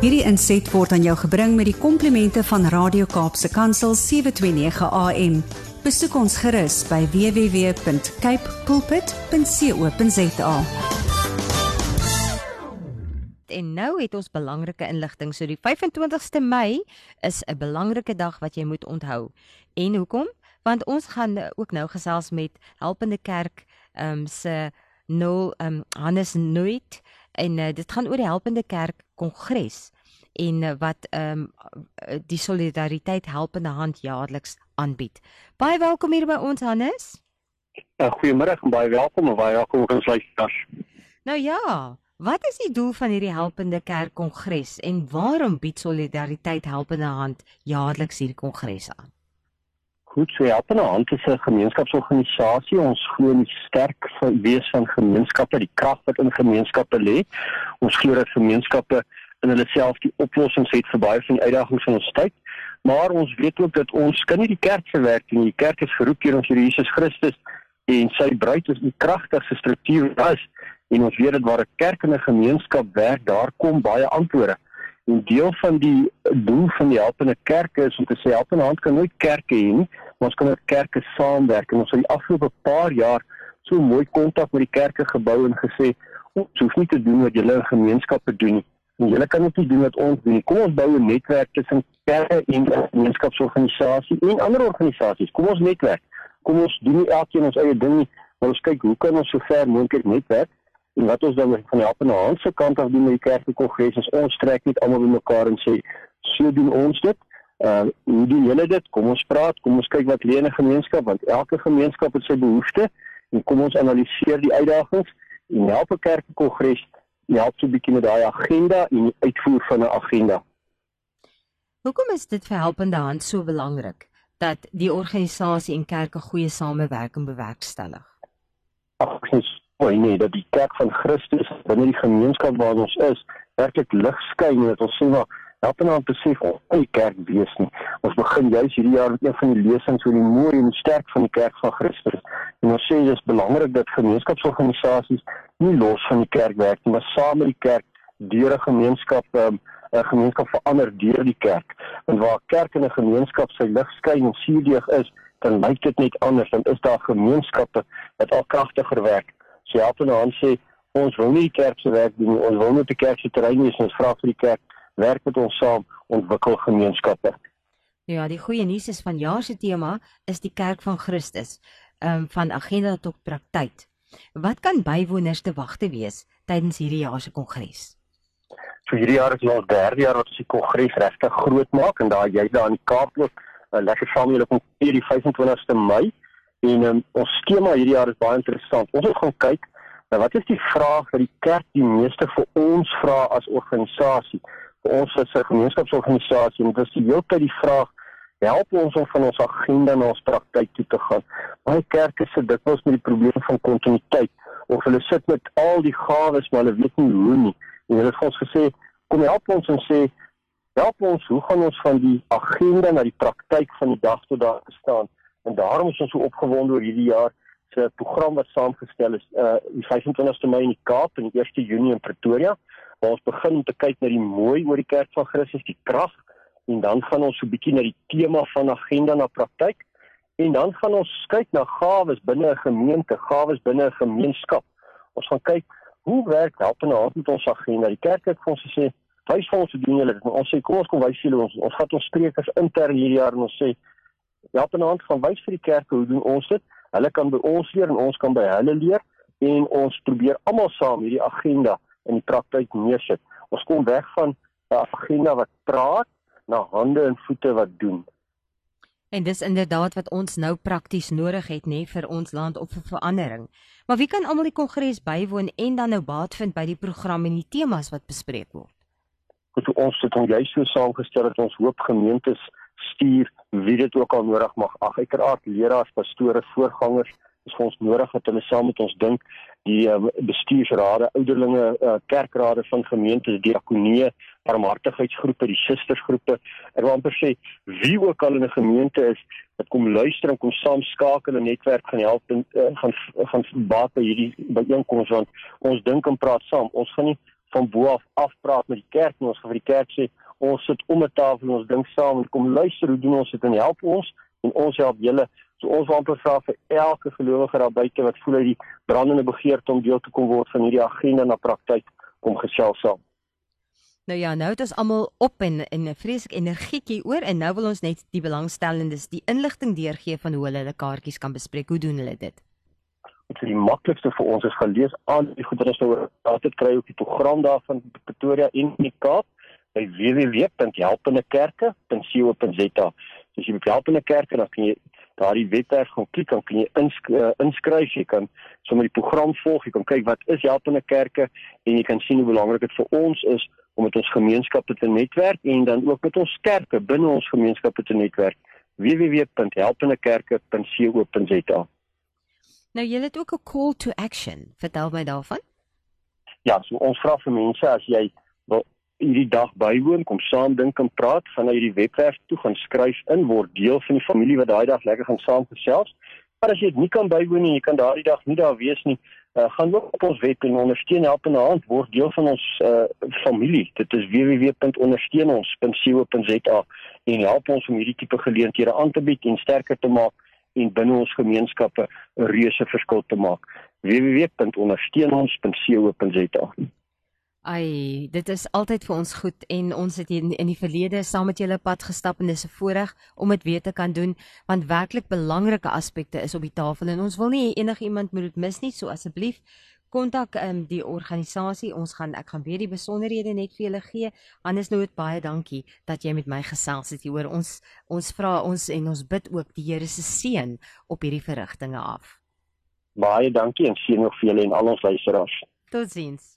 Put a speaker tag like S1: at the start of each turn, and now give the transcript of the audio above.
S1: Hierdie inset word aan jou gebring met die komplimente van Radio Kaapse Kansel 729 AM. Besoek ons gerus by www.cape pulpit.co.za.
S2: En nou het ons belangrike inligting. So die 25ste Mei is 'n belangrike dag wat jy moet onthou. En hoekom? Want ons gaan ook nou gesels met Helpende Kerk ehm um, se Noel ehm um, Hannes Nooit en uh, dit gaan oor die Helpende Kerk Kongres en uh, wat ehm um, die solidariteit helpende hand jaarliks aanbied. Baie welkom hier by ons Hannes.
S3: Uh, Goeiemôre en baie welkom en baie welkom ons luisteraars.
S2: Nou ja, wat is die doel van hierdie Helpende Kerk Kongres en waarom bied solidariteit helpende hand jaarliks hierdie kongres aan?
S3: Goed, so Helpende Hand is 'n gemeenskapsorganisasie. Ons glo in die sterk wees van gemeenskappe, die krag wat in gemeenskappe lê. Ons glo dat gemeenskappe in hulle self die oplossings het vir baie van die uitdagings van ons tyd. Maar ons weet ook dat ons kan nie die kerk se werk doen nie. Die kerk is geroep deur ons Here Jesus Christus en sy bruid is die kragtigste struktuur was en ons weet dat waar 'n kerk en 'n gemeenskap werk, daar kom baie antwoorde. En deel van die doel van die helpende kerke is om te sê helpende hand kan nooit kerke hê nie, maar ons kan met kerke saamwerk. En ons het die afgelope paar jaar so mooi kontak met die kerke gebou en gesê ons hoef nie te doen wat julle gemeenskappe doen nie. En julle kan net doen wat ons doen. Kom ons bou 'n netwerk tussen kerke en gemeenskapsorganisasies en ander organisasies. Kom ons netwerk. Kom ons doen nie elkeen ons eie ding nie, maar ons kyk hoe kan ons so ver moontlik netwerk? En wat ons dan van die helpende hand se kant af doen met die kerkkongres is ons trek net almal bymekaar en sê so doen ons dit. Uh hoe doen julle dit? Kom ons praat, kom ons kyk wat lê in 'n gemeenskap want elke gemeenskap het sy behoeftes en kom ons analiseer die uitdagings en help 'n kerkkongres help so 'n bietjie met daai agenda en die uitvoer van 'n agenda.
S2: Hoekom is dit vir helpende hand so belangrik dat die organisasie en kerke goeie samewerking bewerkstellig?
S3: Ag, dis mooi nee dat die kerk van Christus binne die gemeenskap waar ons is, werklik lig skyn en dat ons sien maar help om te sê ons oh, die kerk wees nie. Ons begin juis hierdie jaar met een van die lesings oor die mooi en sterk van die kerk van Christus. En ons sê dis belangrik dat gemeenskapsorganisasies nie los van die kerk werk nie, maar saam met die kerk deur 'n gemeenskap um, 'n gemeenskap verander deur die kerk. Want waar kerk en 'n gemeenskap sy lig skyn en suurdeeg is, dan lyk dit net anders. Dan is daar gemeenskappe wat al kragtiger werk sy help en aan sê ons wil nie die kerk se werk doen ons wil net die kerk se terrein wees. Ons vra vir die kerk werk met ons saam ontwikkel gemeenskappe.
S2: Ja die goeie nuus is van jaar se tema is die kerk van Christus um, van agenda tot praktyk. Wat kan bywoners te wagte wees tydens hierdie jaar se kongres?
S3: So hierdie jaar is nou al derde jaar wat ons die kongres regtig groot maak en daar jy daar in die Kaap ook uh, lekker saam julle kom hier die 25ste Mei En um, ons skema hierdie jaar is baie interessant. Ons gaan kyk na wat is die vraag wat die kerk die meeste vir ons vra as organisasie. Vir ons as 'n gemeenskapsorganisasie en dit is die hele tyd die vraag help ons om van ons agenda na ons praktyk toe te gaan. Baie kerke sit dikwels met die probleem van kontinuïteit of hulle sit met al die gawes maar hulle weet nie hoe nie. En hulle het ons gesê kom help ons en sê help ons hoe gaan ons van die agenda na die praktyk van die dag tot dag staan? En daarom is ons so opgewonde oor hierdie jaar se program wat saamgestel is uh die 25ste Mei in die Kaap en die 1ste Junie in Pretoria waar ons begin om te kyk na die mooi oor die kerk van Christus, die krag en dan gaan ons so 'n bietjie na die tema van agenda na praktyk en dan gaan ons kyk na gawes binne 'n gemeente, gawes binne 'n gemeenskap. Ons gaan kyk hoe werk help en help met ons agenda. Die kerk het vir ons gesê wys vir ons hoe doen julle dit. Ons sê kom ons kom wys julle ons ons vat ons sprekers intern hierdie jaar en ons sê help die hand van wys vir die kerke hoe doen ons dit. Hulle kan by ons leer en ons kan by hulle leer en ons probeer almal saam hierdie agenda in die praktyk neersit. Ons kom weg van 'n agenda wat praat na hande en voete wat doen.
S2: En dis inderdaad wat ons nou prakties nodig het nê vir ons land op vir verandering. Maar wie kan almal die kongres bywoon en dan nou baat vind by die program en die temas wat bespreek word?
S3: Goed, ons het hom juist so saamgestel dat ons hoop gemeentes stuur wie dit ook al nodig mag. Ag uiteraard leraars, pastore, voorgangers is vir ons nodig dat hulle saam met ons dink die uh, bestuursrade, ouderlinge, uh, kerkrade van gemeentes, diakonie, barmhartigheidsgroepe, die sustersgroepe. Ek wil amper sê wie ook al in 'n gemeente is wat kom luister en kom saam skakel en netwerk gaan help en uh, gaan gaan baat by hierdie byeenkomste want ons dink en praat saam. Ons gaan nie van bo af afpraat met die kerk en ons gaan vir die kerk sê ons sit om 'n tafel en ons dink saam en kom luister hoe doen ons dit en help ons en ons help julle so ons wil amper vra vir elke gelowige daar buite wat voel hy die brandende begeerte om deel te kom word van hierdie agenda na praktyk kom gesels saam
S2: Nou ja, nou het ons almal op en in 'n vreeslike energietjie oor en nou wil ons net die belangstellendes die inligting deurgee van hoe hulle hulle kaartjies kan bespreek. Hoe doen hulle dit?
S3: Dit is die maklikste vir ons is gelees aan die goedere nou altyd kry op die program daar van Pretoria en die Kaap by www.helpendekerke.co.za. As jy by Helpende Kerke dan kan jy daardie webwerf gaan klik, dan kan jy insk uh, inskryf, jy kan sommer die program volg, jy kan kyk wat is Helpende Kerke en jy kan sien hoe belangrik dit vir ons is om met ons gemeenskappe te netwerk en dan ook met ons kerke binne ons gemeenskappe te netwerk www.helpendekerke.co.za.
S2: Nou jy het ook 'n call to action. Vertel my daarvan.
S3: Ja, so ons vra vir mense as jy wil hierdie dag bywoon, kom saam dink en praat, gaan na hierdie webwerf toe gaan skryf in word deel van die familie wat daai dag lekker gaan saam gesels. Maar as jy nie kan bywoon nie, jy kan daardie dag nie daar wees nie, uh, gaan ook op ons web en ondersteun help in 'n hand word deel van ons uh, familie. Dit is www.ondersteunons.co.za en help ons om hierdie tipe geleenthede aan te bied en sterker te maak en binne ons gemeenskappe 'n reuse verskil te maak. www.ondersteunons.co.za
S2: Ai, dit is altyd vir ons goed en ons het in, in die verlede saam met julle pad gestap en dis 'n voorreg om dit weer te kan doen want werklik belangrike aspekte is op die tafel en ons wil nie enigiemand moet dit mis nie so asseblief kontak um, die organisasie. Ons gaan ek gaan weer die besonderhede net vir julle gee. Hannes nou het baie dankie dat jy met my gesels het hier ons ons vra ons en ons bid ook die Here se seën op hierdie verrigtinge af.
S3: Baie dankie en seën nog vir julle en al ons luisteraars.
S2: Totsiens